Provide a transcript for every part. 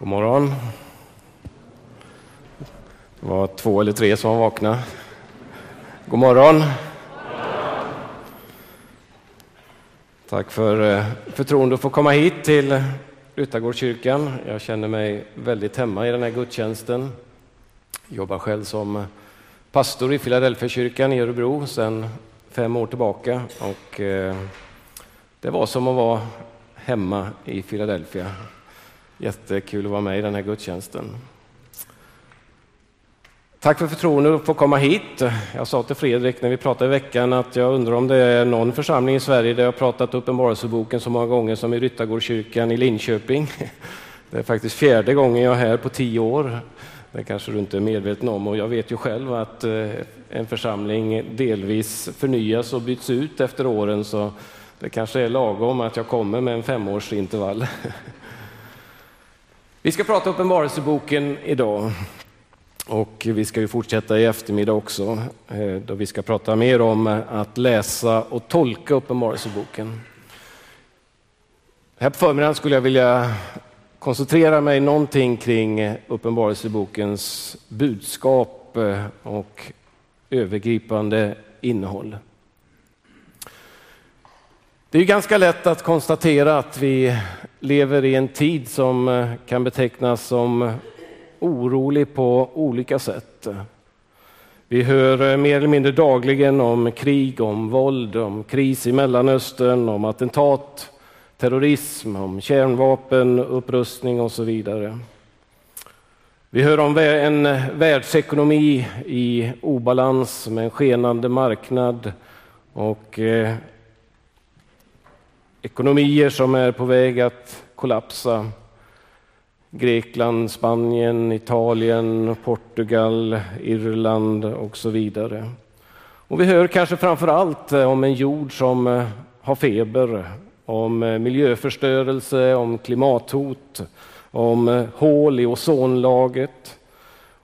God morgon. Det var två eller tre som var vakna. God morgon. Tack för förtroendet förtroende att få komma hit till Ryttargårdskyrkan. Jag känner mig väldigt hemma i den här gudstjänsten. Jag jobbar själv som pastor i Filadelfiakyrkan i Örebro sedan fem år tillbaka. Och eh, det var som att vara hemma i Philadelphia. Jättekul att vara med i den här gudstjänsten. Tack för förtroendet att få komma hit. Jag sa till Fredrik när vi pratade i veckan att jag undrar om det är någon församling i Sverige där jag pratat Uppenbarelseboken så många gånger som i Ryttargårdskyrkan i Linköping. Det är faktiskt fjärde gången jag är här på tio år. Det kanske du inte är medveten om och jag vet ju själv att eh, en församling delvis förnyas och byts ut efter åren så det kanske är lagom att jag kommer med en femårsintervall. Vi ska prata Uppenbarelseboken idag och vi ska ju fortsätta i eftermiddag också eh, då vi ska prata mer om att läsa och tolka Uppenbarelseboken. Här på förmiddagen skulle jag vilja koncentrera mig någonting kring Uppenbarelsebokens budskap eh, och övergripande innehåll. Det är ganska lätt att konstatera att vi lever i en tid som eh, kan betecknas som orolig på olika sätt. Vi hör eh, mer eller mindre dagligen om krig, om våld, om kris i Mellanöstern, om attentat, terrorism, om kärnvapen, upprustning och så vidare. Vi hör om en världsekonomi i obalans med en skenande marknad och eh, ekonomier som är på väg att kollapsa. Grekland, Spanien, Italien, Portugal, Irland och så vidare. Och vi hör kanske framför allt eh, om en jord som eh, har feber, om eh, miljöförstörelse, om klimathot, om hål i ozonlaget,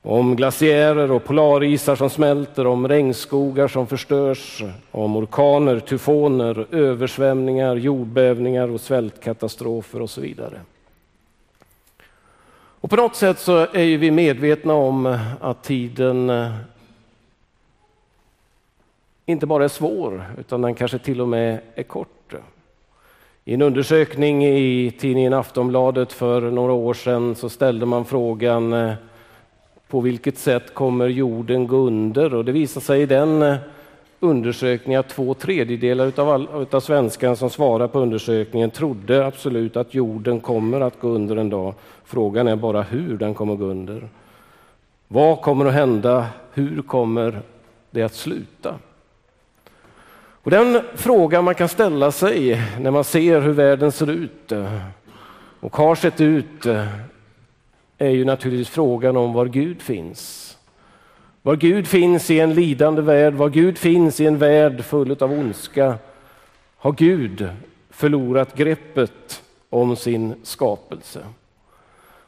om glaciärer och polarisar som smälter, om regnskogar som förstörs, om orkaner, tyfoner, översvämningar, jordbävningar och svältkatastrofer och så vidare. Och på något sätt så är vi medvetna om att tiden inte bara är svår, utan den kanske till och med är kort. I en undersökning i tidningen Aftonbladet för några år sedan så ställde man frågan eh, på vilket sätt kommer jorden gå under? Och det visar sig i den eh, undersökningen att två tredjedelar av, all, av svenskarna som svarar på undersökningen trodde absolut att jorden kommer att gå under en dag. Frågan är bara hur den kommer att gå under. Vad kommer att hända? Hur kommer det att sluta? Och den frågan man kan ställa sig när man ser hur världen ser ut eh, och har sett ut eh, är ju naturligtvis frågan om var Gud finns. Var Gud finns i en lidande värld, var Gud finns i en värld full av ondska. Har Gud förlorat greppet om sin skapelse?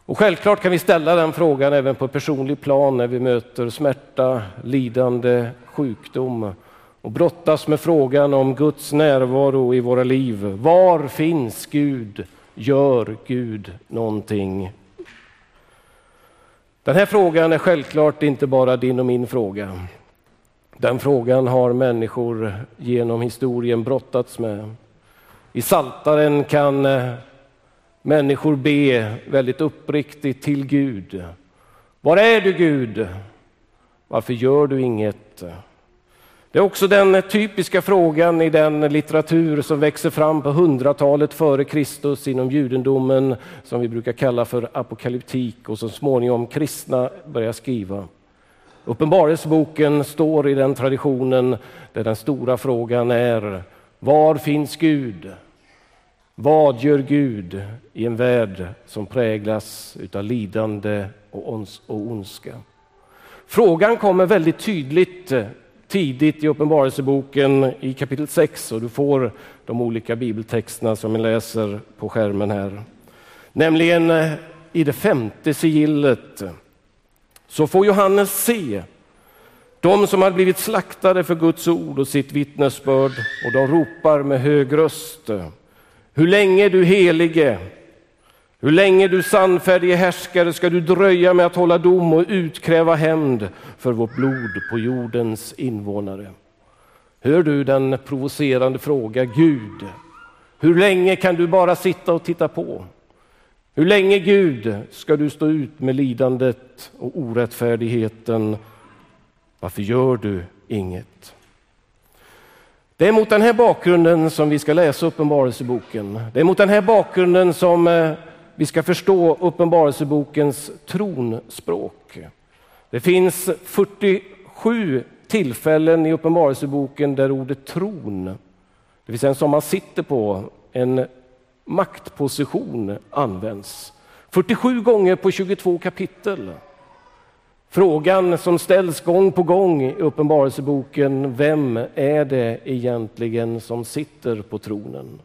Och självklart kan vi ställa den frågan även på personlig plan när vi möter smärta, lidande, sjukdom och brottas med frågan om Guds närvaro i våra liv. Var finns Gud? Gör Gud någonting den här frågan är självklart inte bara din och min fråga. Den frågan har människor genom historien brottats med. I Saltaren kan eh, människor be väldigt uppriktigt till Gud. Var är du Gud? Varför gör du inget? Det är också den typiska frågan i den litteratur som växer fram på hundratalet före Kristus inom judendomen som vi brukar kalla för apokalyptik och som småningom kristna börjar skriva. Uppenbarelseboken står i den traditionen där den stora frågan är Var finns Gud? Vad gör Gud i en värld som präglas av lidande och ondska? Frågan kommer väldigt tydligt tidigt i Uppenbarelseboken i kapitel 6 och du får de olika bibeltexterna som jag läser på skärmen här. Nämligen eh, i det femte sigillet så får Johannes se de som har blivit slaktade för Guds ord och sitt vittnesbörd och de ropar med hög röst. Hur länge du helige hur länge du sannfärdige härskare ska du dröja med att hålla dom och utkräva hämnd för vårt blod på jordens invånare? Hör du den provocerande fråga Gud, hur länge kan du bara sitta och titta på? Hur länge Gud ska du stå ut med lidandet och orättfärdigheten? Varför gör du inget? Det är mot den här bakgrunden som vi ska läsa Uppenbarelseboken. Det är mot den här bakgrunden som eh, vi ska förstå Uppenbarelsebokens tronspråk. Det finns 47 tillfällen i Uppenbarelseboken där ordet tron, det vill säga en som man sitter på, en maktposition används. 47 gånger på 22 kapitel. Frågan som ställs gång på gång i Uppenbarelseboken, vem är det egentligen som sitter på tronen?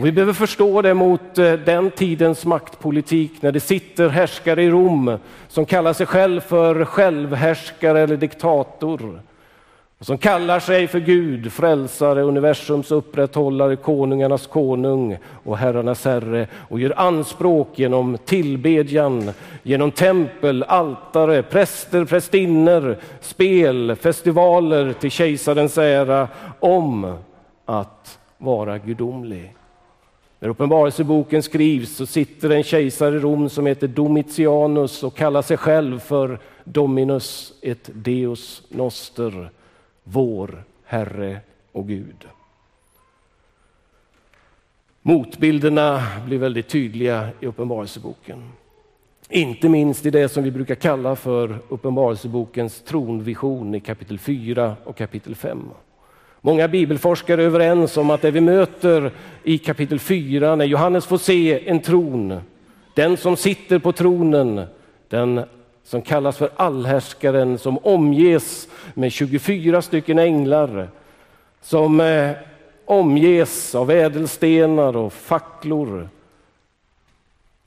Och vi behöver förstå det mot eh, den tidens maktpolitik när det sitter härskare i Rom som kallar sig själv för självhärskare eller diktator. Och som kallar sig för Gud, frälsare, universums upprätthållare, konungarnas konung och herrarnas herre och gör anspråk genom tillbedjan, genom tempel, altare, präster, prästinnor, spel, festivaler till kejsarens ära om att vara gudomlig. När Uppenbarelseboken skrivs så sitter en kejsare i Rom som heter Domitianus och kallar sig själv för Dominus et Deus Noster, vår Herre och Gud. Motbilderna blir väldigt tydliga i Uppenbarelseboken. Inte minst i det som vi brukar kalla för Uppenbarelsebokens tronvision i kapitel 4 och kapitel 5. Många bibelforskare är överens om att det vi möter i kapitel 4 när Johannes får se en tron, den som sitter på tronen, den som kallas för allhärskaren, som omges med 24 stycken änglar, som eh, omges av ädelstenar och facklor.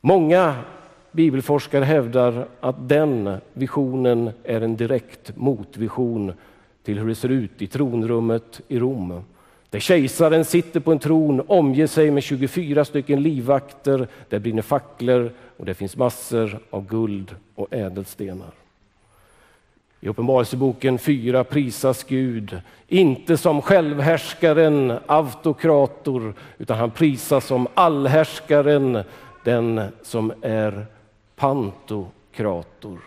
Många bibelforskare hävdar att den visionen är en direkt motvision till hur det ser ut i tronrummet i Rom. Där kejsaren sitter på en tron, omger sig med 24 stycken livvakter, där brinner facklor och det finns massor av guld och ädelstenar. I Uppenbarelseboken 4 prisas Gud, inte som självhärskaren, autokrator, utan han prisas som allhärskaren, den som är pantokrator.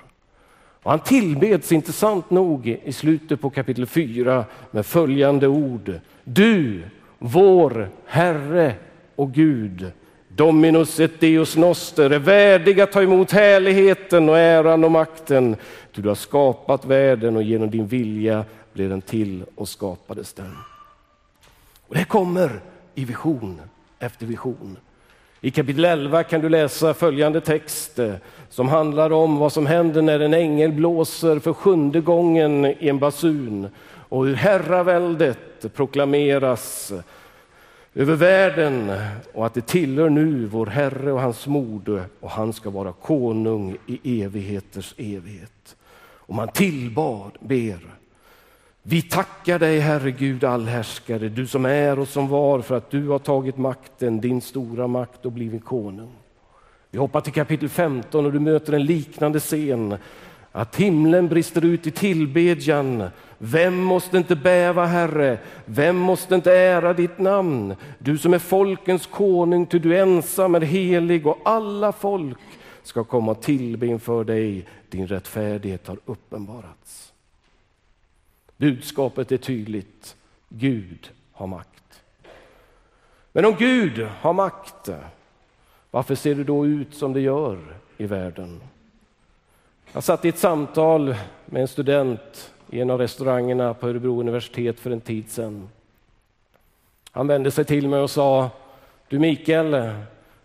Och han tillbeds intressant nog i slutet på kapitel 4 med följande ord. Du, vår Herre och Gud, Dominus et Deus noster, är värdig att ta emot härligheten och äran och makten. Du har skapat världen och genom din vilja blev den till och skapades den. Och det kommer i vision efter vision. I kapitel 11 kan du läsa följande text eh, som handlar om vad som händer när en ängel blåser för sjunde gången i en basun och hur herraväldet proklameras över världen och att det tillhör nu vår Herre och hans mode och han ska vara konung i evigheters evighet. Och man tillbad, ber vi tackar dig, Herre Gud allhärskare, du som är och som var, för att du har tagit makten, din stora makt och blivit konung. Vi hoppar till kapitel 15 och du möter en liknande scen. Att himlen brister ut i tillbedjan. Vem måste inte bäva, Herre? Vem måste inte ära ditt namn? Du som är folkens konung, ty du ensam är helig och alla folk ska komma och tillbe inför dig. Din rättfärdighet har uppenbarats. Budskapet är tydligt. Gud har makt. Men om Gud har makt, varför ser det då ut som det gör i världen? Jag satt i ett samtal med en student i en av restaurangerna på Örebro universitet för en tid sedan. Han vände sig till mig och sa, du Mikael,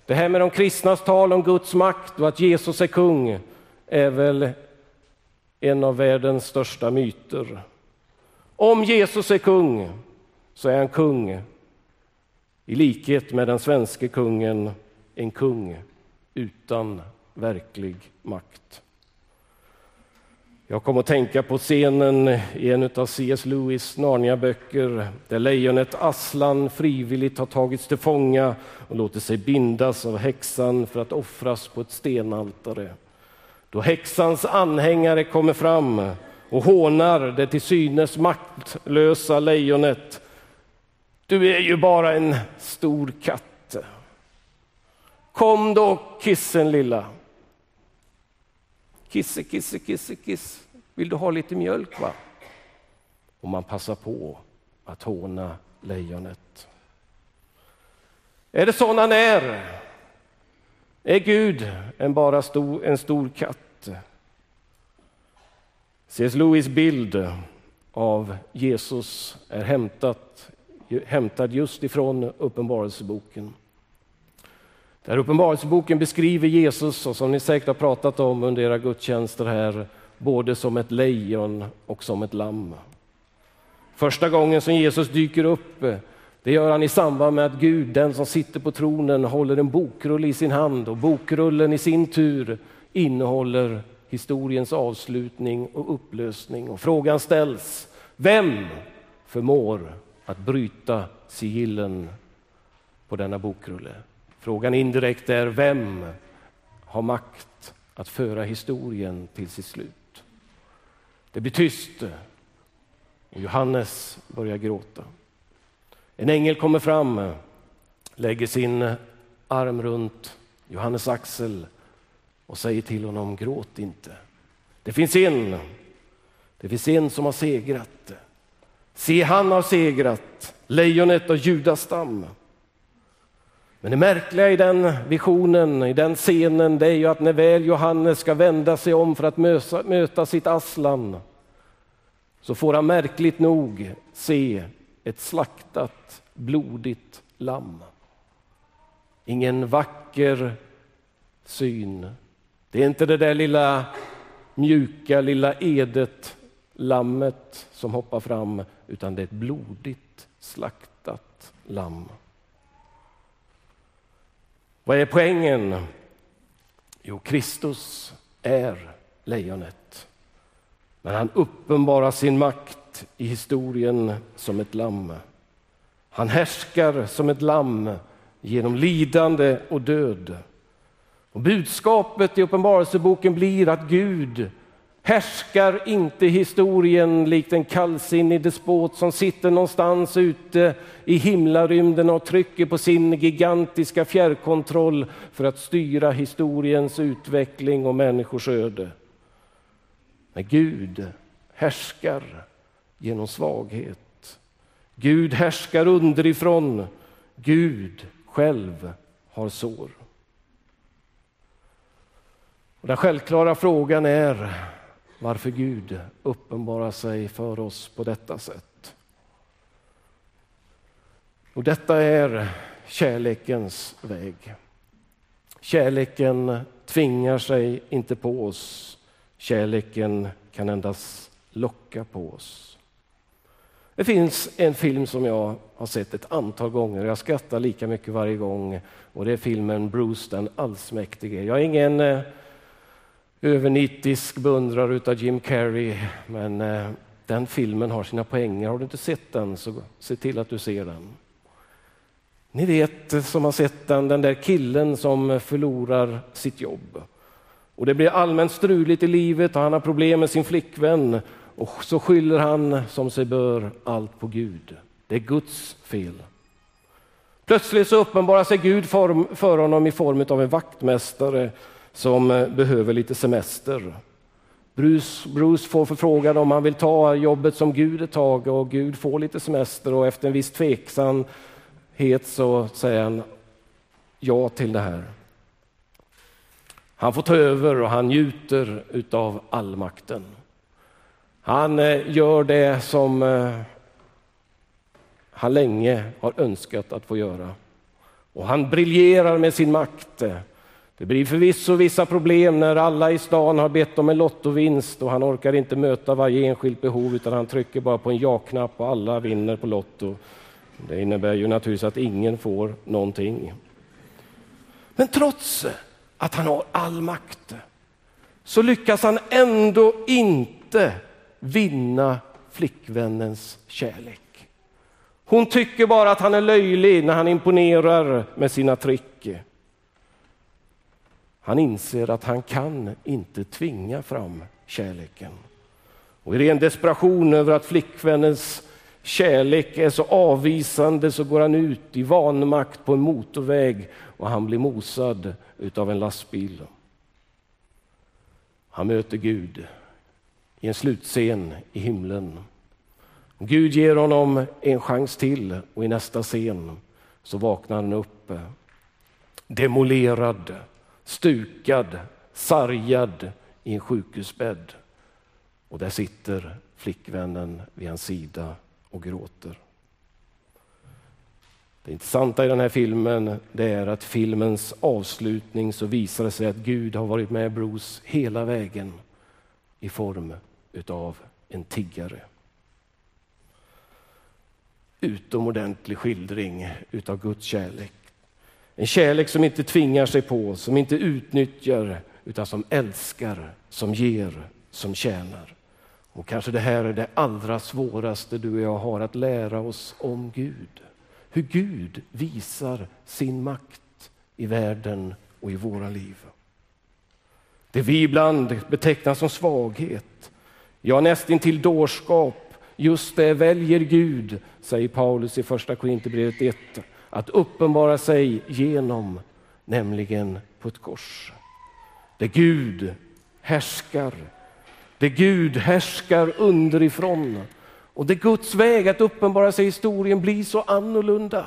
det här med de kristnas tal om Guds makt och att Jesus är kung är väl en av världens största myter. Om Jesus är kung så är han kung i likhet med den svenske kungen, en kung utan verklig makt. Jag kom att tänka på scenen i en av C.S. Lewis Narnia-böcker där lejonet Aslan frivilligt har tagits till fånga och låter sig bindas av häxan för att offras på ett stenaltare. Då häxans anhängare kommer fram och hånar det till synes maktlösa lejonet. Du är ju bara en stor katt. Kom då kissen lilla. Kisse, kisse, kisse, kiss. Vill du ha lite mjölk va? Och man passar på att håna lejonet. Är det sån han är? Är Gud en bara stor, en stor katt? C.S. Lewis bild av Jesus är hämtat, hämtad just ifrån Uppenbarelseboken. Där Uppenbarelseboken beskriver Jesus, och som ni säkert har pratat om under era gudstjänster här, både som ett lejon och som ett lamm. Första gången som Jesus dyker upp det gör han i samband med att Gud, den som sitter på tronen, håller en bokrulle i sin hand och bokrullen i sin tur innehåller historiens avslutning och upplösning. Och frågan ställs, vem förmår att bryta sigillen på denna bokrulle? Frågan indirekt är, vem har makt att föra historien till sitt slut? Det blir tyst och Johannes börjar gråta. En ängel kommer fram, lägger sin arm runt Johannes axel och säger till honom, gråt inte. Det finns en, det finns en som har segrat. Se, han har segrat, lejonet av Judas stam. Men det märkliga i den visionen, i den scenen, det är ju att när väl Johannes ska vända sig om för att möta, möta sitt Aslan, så får han märkligt nog se ett slaktat, blodigt lamm. Ingen vacker syn. Det är inte det där lilla mjuka lilla edet lammet som hoppar fram, utan det är ett blodigt slaktat lamm. Vad är poängen? Jo, Kristus är lejonet. Men han uppenbarar sin makt i historien som ett lamm. Han härskar som ett lamm genom lidande och död. Och budskapet i Uppenbarelseboken blir att Gud härskar inte historien likt en kallsinnig despot som sitter någonstans ute i himlarymden och trycker på sin gigantiska fjärrkontroll för att styra historiens utveckling och människors öde. Men Gud härskar genom svaghet. Gud härskar underifrån. Gud själv har sår. Och den självklara frågan är varför Gud uppenbarar sig för oss på detta sätt. Och detta är kärlekens väg. Kärleken tvingar sig inte på oss. Kärleken kan endast locka på oss. Det finns en film som jag har sett ett antal gånger. Jag skrattar lika mycket varje gång. Och Det är filmen Bruce den allsmäktige. Jag är ingen eh, övernitisk beundrare av Jim Carrey, men eh, den filmen har sina poänger. Har du inte sett den, så se till att du ser den. Ni vet eh, som har sett den, den där killen som eh, förlorar sitt jobb. Och Det blir allmänt struligt i livet och han har problem med sin flickvän. Och så skyller han, som sig bör, allt på Gud. Det är Guds fel. Plötsligt så uppenbarar sig Gud för honom i form av en vaktmästare som eh, behöver lite semester. Bruce, Bruce får förfrågan om han vill ta jobbet som Gud ett tag och Gud får lite semester och efter en viss tveksamhet så säger han ja till det här. Han får ta över och han njuter utav allmakten. Han eh, gör det som eh, han länge har önskat att få göra. Och han briljerar med sin makt. Det blir förvisso vissa problem när alla i stan har bett om en lottovinst och han orkar inte möta varje enskilt behov utan han trycker bara på en ja-knapp och alla vinner på Lotto. Det innebär ju naturligtvis att ingen får någonting. Men trots att han har all makt så lyckas han ändå inte vinna flickvännens kärlek. Hon tycker bara att han är löjlig när han imponerar med sina trick. Han inser att han kan inte tvinga fram kärleken. Och I ren desperation över att flickvännens kärlek är så avvisande så går han ut i vanmakt på en motorväg och han blir mosad utav en lastbil. Han möter Gud i en slutscen i himlen. Gud ger honom en chans till och i nästa scen så vaknar han upp demolerad, stukad, sargad i en sjukhusbädd. Och där sitter flickvännen vid hans sida och gråter. Det intressanta i den här filmen det är att filmens avslutning så visar det sig att Gud har varit med Bruce hela vägen i form utav en tiggare. Utomordentlig skildring utav Guds kärlek. En kärlek som inte tvingar sig på, som inte utnyttjar utan som älskar, som ger, som tjänar. Och kanske det här är det allra svåraste du och jag har att lära oss om Gud. Hur Gud visar sin makt i världen och i våra liv. Det vi ibland betecknar som svaghet, ja nästintill dårskap, just det väljer Gud, säger Paulus i första Korinthierbrevet 1, att uppenbara sig genom, nämligen på ett kors. Där Gud härskar Där Gud härskar underifrån och det Guds väg att uppenbara sig i historien blir så annorlunda.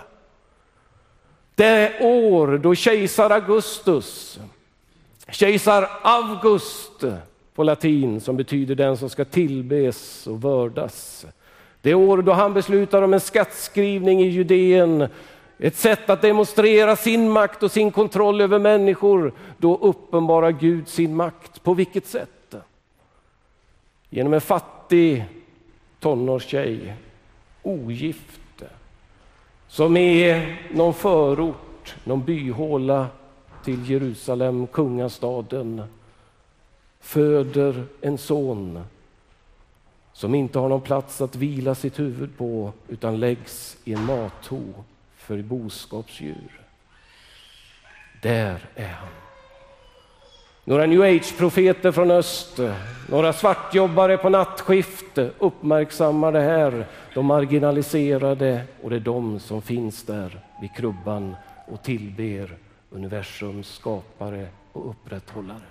Det år då kejsar Augustus, kejsar August på latin som betyder den som ska tillbes och vördas. Det år då han beslutar om en skattskrivning i Judeen, ett sätt att demonstrera sin makt och sin kontroll över människor. Då uppenbarar Gud sin makt. På vilket sätt? genom en fattig tonårstjej, ogift, som är någon förort, någon byhåla till Jerusalem, kungastaden, föder en son som inte har någon plats att vila sitt huvud på utan läggs i en matho för boskapsdjur. Där är han. Några new age-profeter från öst, några svartjobbare på nattskift uppmärksammar det här, de marginaliserade och det är de som finns där vid krubban och tillber universums skapare och upprätthållare.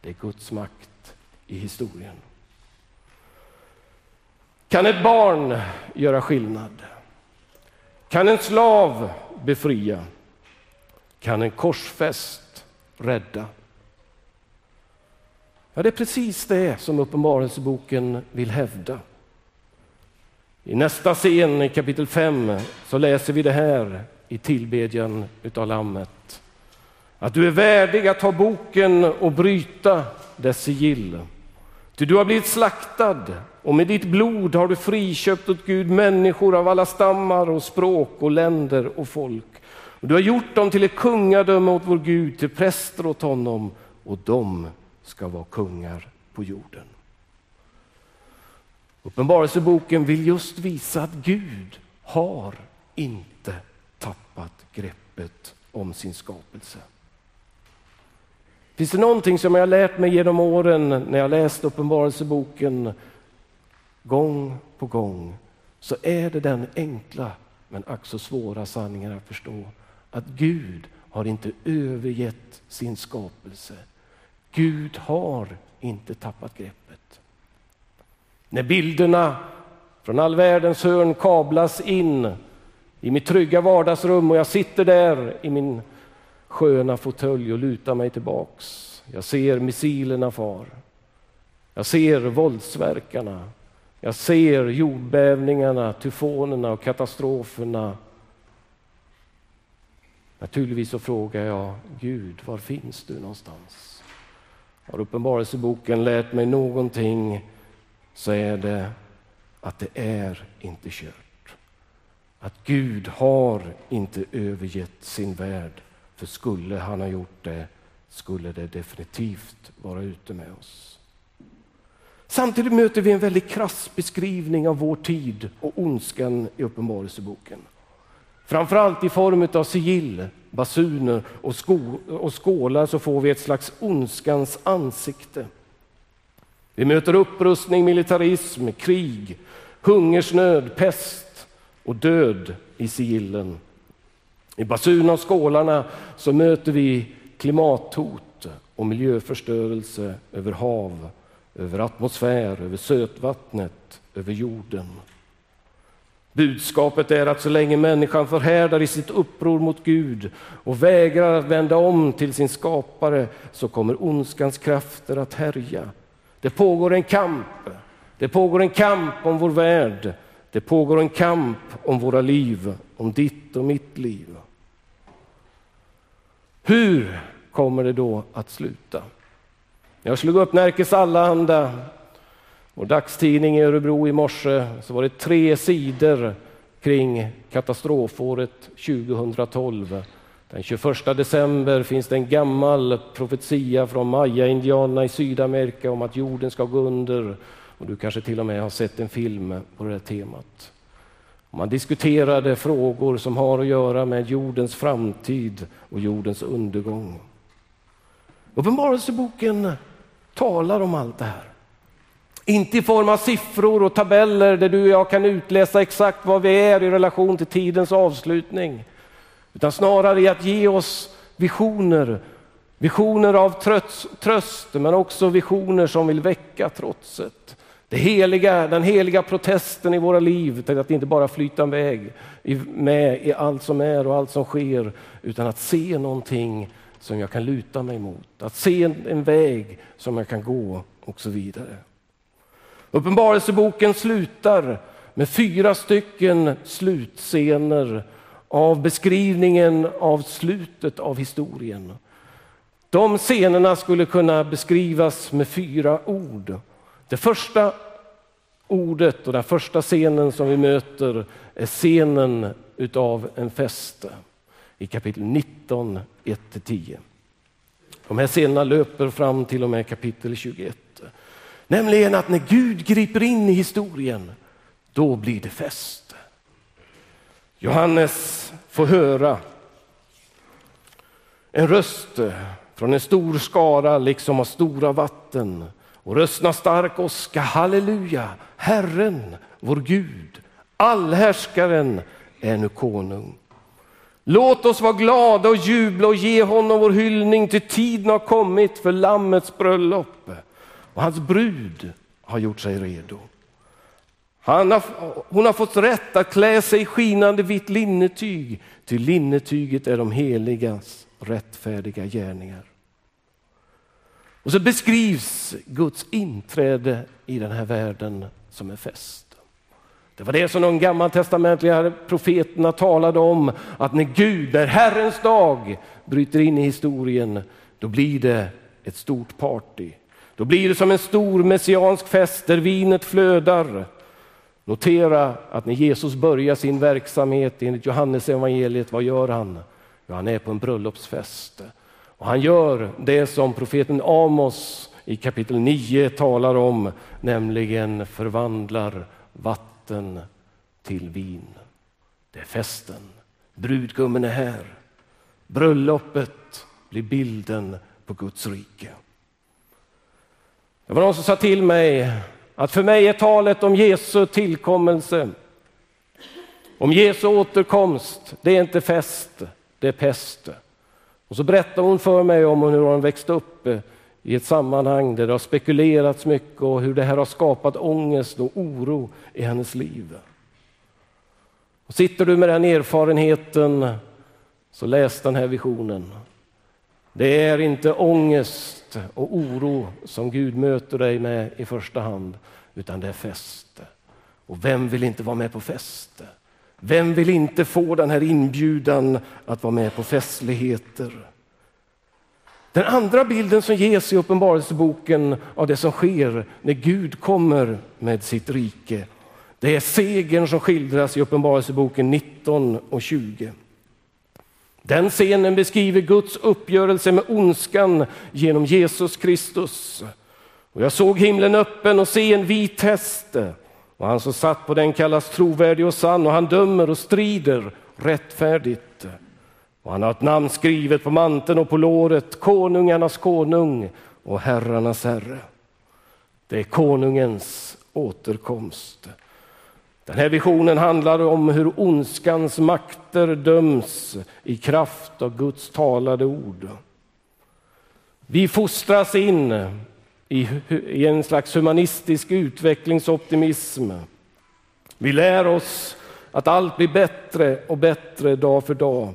Det är Guds makt i historien. Kan ett barn göra skillnad? Kan en slav befria? Kan en korsfäst rädda? Ja, det är precis det som Uppenbarelseboken vill hävda. I nästa scen i kapitel 5 så läser vi det här i tillbedjan utav Lammet. Att du är värdig att ta boken och bryta dess sigill. Ty du har blivit slaktad och med ditt blod har du friköpt åt Gud människor av alla stammar och språk och länder och folk. Och du har gjort dem till ett kungadöme åt vår Gud, till präster åt honom och de ska vara kungar på jorden. Uppenbarelseboken vill just visa att Gud har inte tappat greppet om sin skapelse. Finns det någonting som jag har lärt mig genom åren när jag läst Uppenbarelseboken gång på gång så är det den enkla men ack så svåra sanningen att förstå att Gud har inte övergett sin skapelse. Gud har inte tappat greppet. När bilderna från all världens hörn kablas in i mitt trygga vardagsrum och jag sitter där i min sköna fåtölj och lutar mig tillbaks. Jag ser missilerna far. Jag ser våldsverkarna. Jag ser jordbävningarna, tyfonerna och katastroferna. Naturligtvis så frågar jag Gud, var finns du någonstans? Har Uppenbarelseboken lärt mig någonting så är det att det är inte kört. Att Gud har inte övergett sin värld, för skulle han ha gjort det skulle det definitivt vara ute med oss. Samtidigt möter vi en väldigt krass beskrivning av vår tid och ondskan i Uppenbarelseboken. Framförallt i form av sigill, basuner och, sko och skålar så får vi ett slags ondskans ansikte. Vi möter upprustning, militarism, krig, hungersnöd, pest och död i sigillen. I basunerna och skålarna så möter vi klimathot och miljöförstörelse över hav, över atmosfär, över sötvattnet, över jorden. Budskapet är att så länge människan förhärdar i sitt uppror mot Gud och vägrar att vända om till sin skapare så kommer ondskans krafter att härja. Det pågår en kamp. Det pågår en kamp om vår värld. Det pågår en kamp om våra liv, om ditt och mitt liv. Hur kommer det då att sluta? Jag slog upp Närkes Allehanda och dagstidning i Örebro i morse så var det tre sidor kring katastrofåret 2012. Den 21 december finns det en gammal profetia från maya-indianerna i Sydamerika om att jorden ska gå under. Och du kanske till och med har sett en film på det här temat. Man diskuterade frågor som har att göra med jordens framtid och jordens undergång. Uppenbarelseboken talar om allt det här. Inte i form av siffror och tabeller där du och jag kan utläsa exakt vad vi är i relation till tidens avslutning. Utan snarare i att ge oss visioner. Visioner av tröst, men också visioner som vill väcka trotset. Det heliga, den heliga protesten i våra liv till att inte bara flyta iväg med i allt som är och allt som sker, utan att se någonting som jag kan luta mig mot. Att se en väg som jag kan gå och så vidare. Uppenbarelseboken slutar med fyra stycken slutscener av beskrivningen av slutet av historien. De scenerna skulle kunna beskrivas med fyra ord. Det första ordet och den första scenen som vi möter är scenen utav en fest i kapitel 19, 1-10. De här scenerna löper fram till och med kapitel 21. Nämligen att när Gud griper in i historien, då blir det fest. Johannes får höra en röst från en stor skara, liksom av stora vatten. Och röstna stark åska, halleluja, Herren, vår Gud, allhärskaren är nu konung. Låt oss vara glada och jubla och ge honom vår hyllning, till tiden har kommit för Lammets bröllop och hans brud har gjort sig redo. Har, hon har fått rätt att klä sig i skinande vitt linnetyg, till linnetyget är de heligas rättfärdiga gärningar. Och så beskrivs Guds inträde i den här världen som en fest. Det var det som de gammaltestamentliga profeterna talade om, att när Gud, när Herrens dag bryter in i historien, då blir det ett stort party. Då blir det som en stor messiansk fest där vinet flödar. Notera att när Jesus börjar sin verksamhet enligt Johannes evangeliet, vad gör han? Ja, han är på en bröllopsfest. Och han gör det som profeten Amos i kapitel 9 talar om, nämligen förvandlar vatten till vin. Det är festen. Brudgummen är här. Bröllopet blir bilden på Guds rike. Det var någon som sa till mig att för mig är talet om Jesu tillkommelse, om Jesu återkomst, det är inte fest, det är pest. Och så berättade hon för mig om hur hon växte upp i ett sammanhang där det har spekulerats mycket och hur det här har skapat ångest och oro i hennes liv. Och sitter du med den erfarenheten så läs den här visionen. Det är inte ångest och oro som Gud möter dig med i första hand, utan det är fest. Och vem vill inte vara med på fest? Vem vill inte få den här inbjudan att vara med på festligheter? Den andra bilden som ges i Uppenbarelseboken av det som sker när Gud kommer med sitt rike, det är segern som skildras i Uppenbarelseboken 19 och 20. Den scenen beskriver Guds uppgörelse med ondskan genom Jesus Kristus. Och jag såg himlen öppen och se en vit häst och han som satt på den kallas trovärdig och sann och han dömer och strider rättfärdigt. Och han har ett namn skrivet på manteln och på låret, konungarnas konung och herrarnas herre. Det är konungens återkomst. Den här visionen handlar om hur ondskans makter döms i kraft av Guds talade ord. Vi fostras in i, en slags humanistisk utvecklingsoptimism. Vi lär oss att allt blir bättre och bättre dag för dag.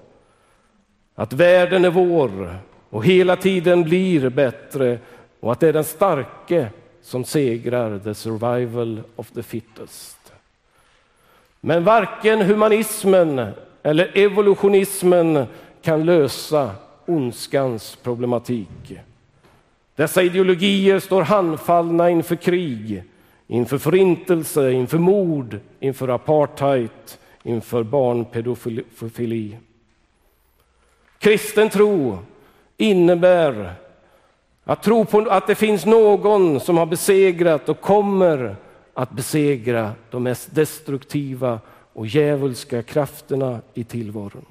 Att världen är vår och hela tiden blir bättre och att det är den starke som segrar, the survival of the fittest. Men varken humanismen eller evolutionismen kan lösa ondskans problematik. Dessa ideologier står handfallna inför krig, inför förintelse, inför mord, inför apartheid, inför barnpedofili. Kristen tro innebär att tro på att det finns någon som har besegrat och kommer att besegra de mest destruktiva och djävulska krafterna i tillvaron.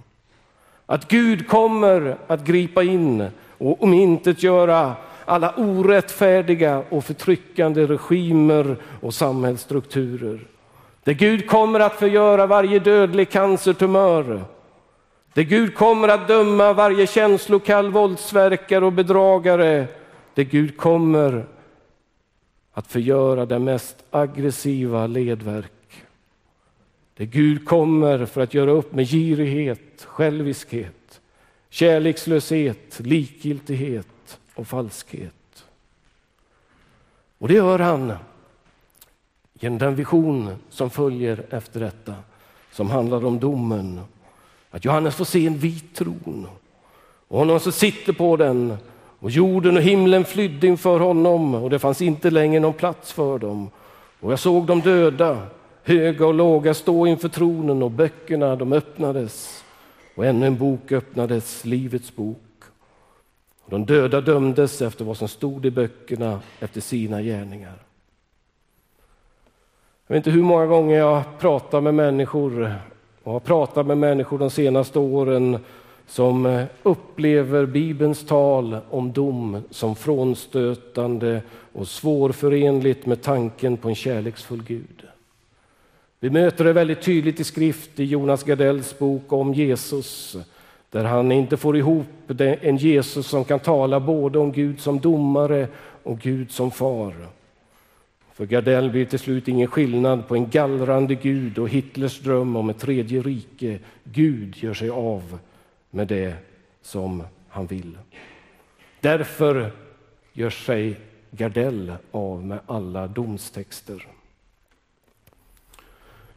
Att Gud kommer att gripa in och omintetgöra alla orättfärdiga och förtryckande regimer och samhällsstrukturer. Där Gud kommer att förgöra varje dödlig cancertumör. Där Gud kommer att döma varje känslokall våldsverkare och bedragare. Där Gud kommer att förgöra det mest aggressiva ledverk. Där Gud kommer för att göra upp med girighet, själviskhet, kärlekslöshet, likgiltighet och falskhet. Och det gör han genom den vision som följer efter detta, som handlar om domen. Att Johannes får se en vit tron och honom som sitter på den och jorden och himlen flydde inför honom och det fanns inte längre någon plats för dem. Och jag såg de döda, höga och låga, stå inför tronen och böckerna de öppnades och ännu en bok öppnades, Livets bok. De döda dömdes efter vad som stod i böckerna, efter sina gärningar. Jag vet inte hur många gånger jag pratar med människor och har pratat med människor de senaste åren som eh, upplever Bibelns tal om dom som frånstötande och svårförenligt med tanken på en kärleksfull Gud. Vi möter det väldigt tydligt i skrift i Jonas Gardells bok om Jesus där han inte får ihop en Jesus som kan tala både om Gud som domare och Gud som far. För Gardell blir till slut ingen skillnad på en gallrande Gud och Hitlers dröm om ett tredje rike. Gud gör sig av med det som han vill. Därför gör sig Gardell av med alla domstexter.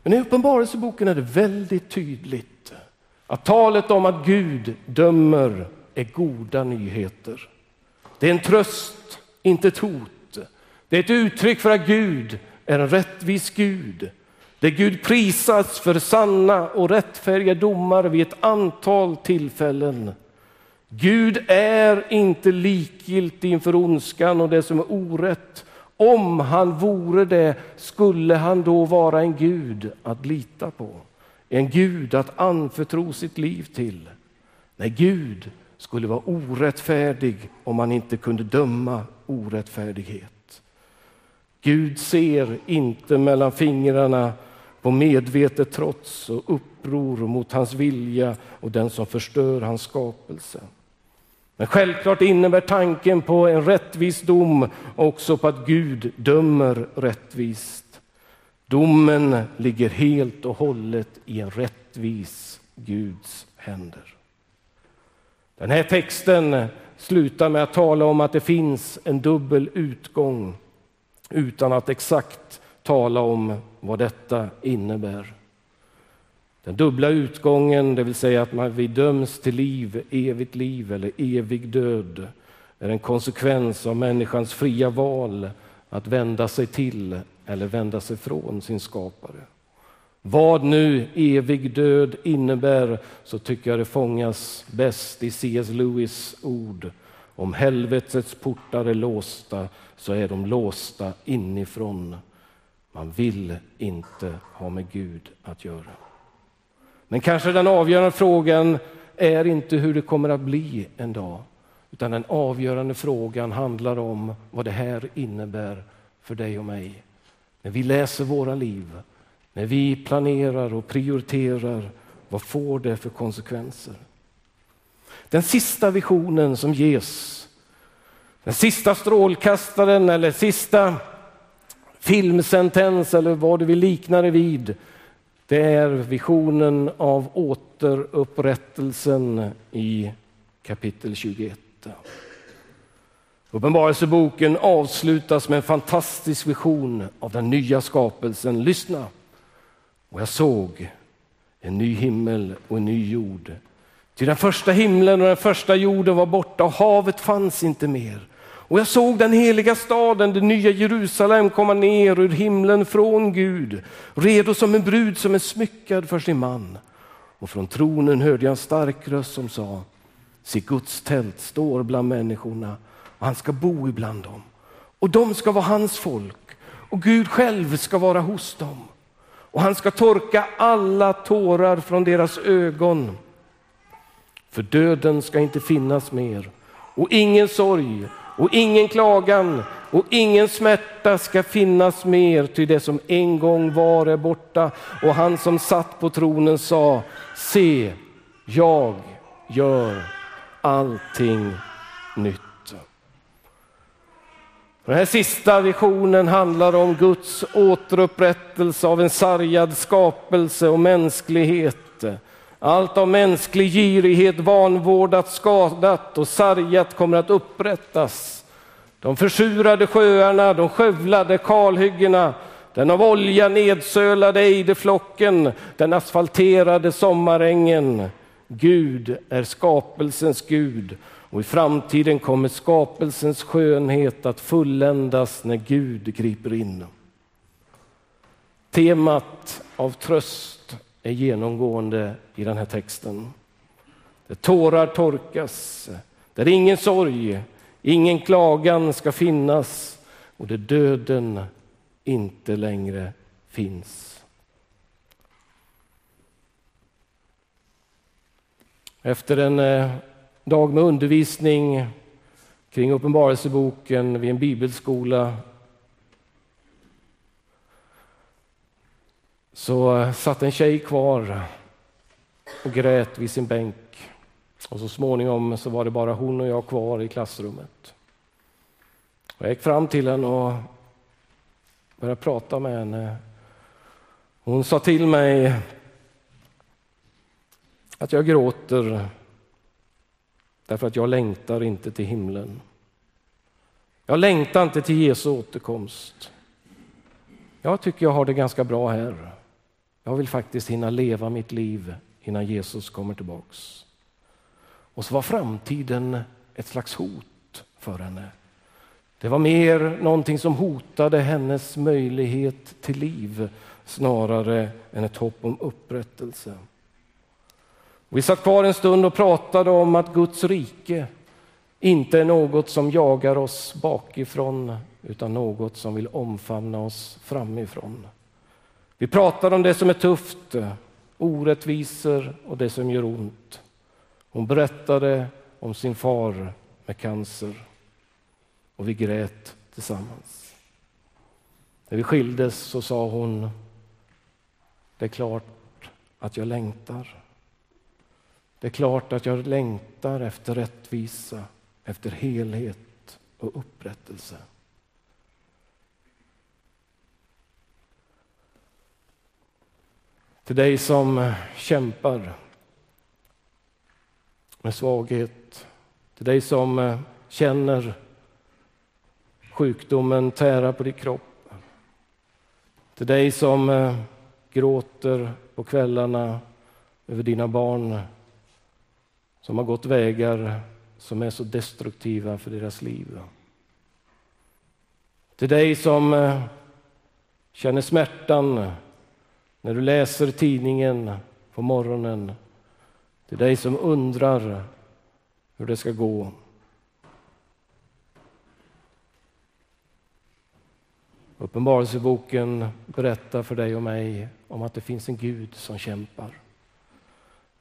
Men i Uppenbarelseboken är det väldigt tydligt att talet om att Gud dömer är goda nyheter. Det är en tröst, inte ett hot. Det är ett uttryck för att Gud är en rättvis Gud. Där Gud prisas för sanna och rättfärdiga domar vid ett antal tillfällen. Gud är inte likgiltig inför ondskan och det som är orätt. Om han vore det skulle han då vara en Gud att lita på en Gud att anförtro sitt liv till. Nej, Gud skulle vara orättfärdig om han inte kunde döma orättfärdighet. Gud ser inte mellan fingrarna på medvetet trots och uppror mot hans vilja och den som förstör hans skapelse. Men självklart innebär tanken på en rättvis dom också på att Gud dömer rättvist. Domen ligger helt och hållet i en rättvis Guds händer. Den här texten slutar med att tala om att det finns en dubbel utgång utan att exakt tala om vad detta innebär. Den dubbla utgången, det vill säga att man vi döms till liv, evigt liv eller evig död, är en konsekvens av människans fria val att vända sig till eller vända sig från sin skapare. Vad nu evig död innebär så tycker jag det fångas bäst i C.S. Lewis ord Om helvetets portar är låsta så är de låsta inifrån. Man vill inte ha med Gud att göra. Men kanske den avgörande frågan är inte hur det kommer att bli en dag, utan den avgörande frågan handlar om vad det här innebär för dig och mig. När vi läser våra liv, när vi planerar och prioriterar, vad får det för konsekvenser? Den sista visionen som ges, den sista strålkastaren eller sista filmsentens eller vad du vill likna det vid, det är visionen av återupprättelsen i kapitel 21. Uppenbarelseboken avslutas med en fantastisk vision av den nya skapelsen. Lyssna! Och jag såg en ny himmel och en ny jord. Till den första himlen och den första jorden var borta och havet fanns inte mer. Och jag såg den heliga staden, det nya Jerusalem, komma ner ur himlen från Gud, redo som en brud som är smyckad för sin man. Och från tronen hörde jag en stark röst som sa, se Guds tält står bland människorna och han ska bo ibland dem. Och de ska vara hans folk och Gud själv ska vara hos dem. Och han ska torka alla tårar från deras ögon. För döden ska inte finnas mer och ingen sorg och ingen klagan och ingen smärta ska finnas mer, ty det som en gång var är borta. Och han som satt på tronen sa, se, jag gör allting nytt. Den här sista visionen handlar om Guds återupprättelse av en sargad skapelse och mänsklighet. Allt av mänsklig girighet vanvårdat, skadat och sargat kommer att upprättas. De försurade sjöarna, de skövlade kalhyggena, den av olja nedsölade ejdeflocken, den asfalterade sommarängen. Gud är skapelsens Gud och i framtiden kommer skapelsens skönhet att fulländas när Gud griper in. Temat av tröst är genomgående i den här texten. Där tårar torkas, där ingen sorg, ingen klagan ska finnas och där döden inte längre finns. Efter en eh, dag med undervisning kring Uppenbarelseboken vid en bibelskola så eh, satt en tjej kvar och grät vid sin bänk. Och så småningom så var det bara hon och jag kvar i klassrummet. Jag gick fram till henne och började prata med henne. Hon sa till mig att jag gråter därför att jag längtar inte till himlen. Jag längtar inte till Jesu återkomst. Jag tycker jag har det ganska bra här. Jag vill faktiskt hinna leva mitt liv innan Jesus kommer tillbaks. Och så var framtiden ett slags hot för henne. Det var mer någonting som hotade hennes möjlighet till liv snarare än ett hopp om upprättelse. Vi satt kvar en stund och pratade om att Guds rike inte är något som jagar oss bakifrån utan något som vill omfamna oss framifrån. Vi pratar om det som är tufft, orättvisor och det som gör ont. Hon berättade om sin far med cancer och vi grät tillsammans. När vi skildes så sa hon, det är klart att jag längtar. Det är klart att jag längtar efter rättvisa, efter helhet och upprättelse. Till dig som eh, kämpar med svaghet, till dig som eh, känner sjukdomen tära på din kropp, till dig som eh, gråter på kvällarna över dina barn som har gått vägar som är så destruktiva för deras liv. Till dig som känner smärtan när du läser tidningen på morgonen. Till dig som undrar hur det ska gå. Uppenbarelseboken berättar för dig och mig om att det finns en Gud som kämpar.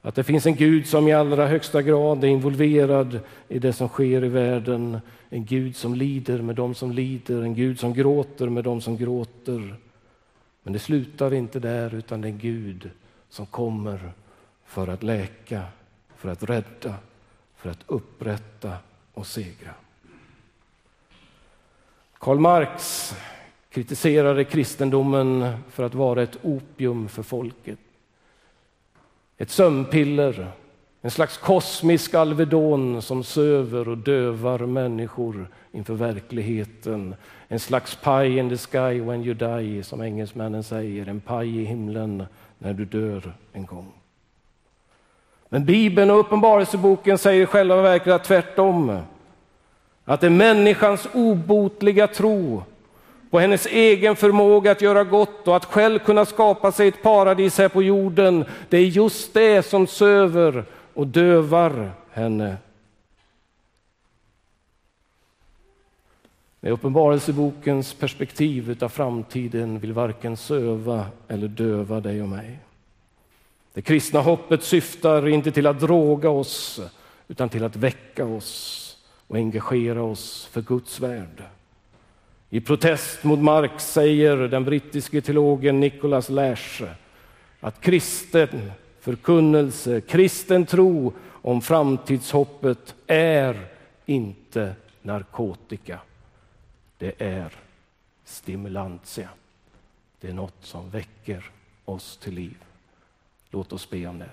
Att det finns en Gud som i allra högsta grad är involverad i det som sker i världen. En Gud som lider med dem som lider, en Gud som gråter med dem som gråter. Men det slutar inte där, utan det är Gud som kommer för att läka, för att rädda, för att upprätta och segra. Karl Marx kritiserade kristendomen för att vara ett opium för folket. Ett sömnpiller, en slags kosmisk Alvedon som söver och dövar människor inför verkligheten. En slags pie in the sky when you die, som engelsmännen säger. En paj i himlen när du dör en gång. Men Bibeln och Uppenbarelseboken säger själva verket tvärtom. Att det är människans obotliga tro på hennes egen förmåga att göra gott och att själv kunna skapa sig ett paradis här på jorden. Det är just det som söver och dövar henne. Med Uppenbarelsebokens perspektiv av framtiden vill varken söva eller döva dig och mig. Det kristna hoppet syftar inte till att droga oss utan till att väcka oss och engagera oss för Guds värld. I protest mot Marx säger den brittiske teologen Nicholas Lash att kristen förkunnelse, kristen tro om framtidshoppet är inte narkotika. Det är stimulantia. Det är något som väcker oss till liv. Låt oss be om det.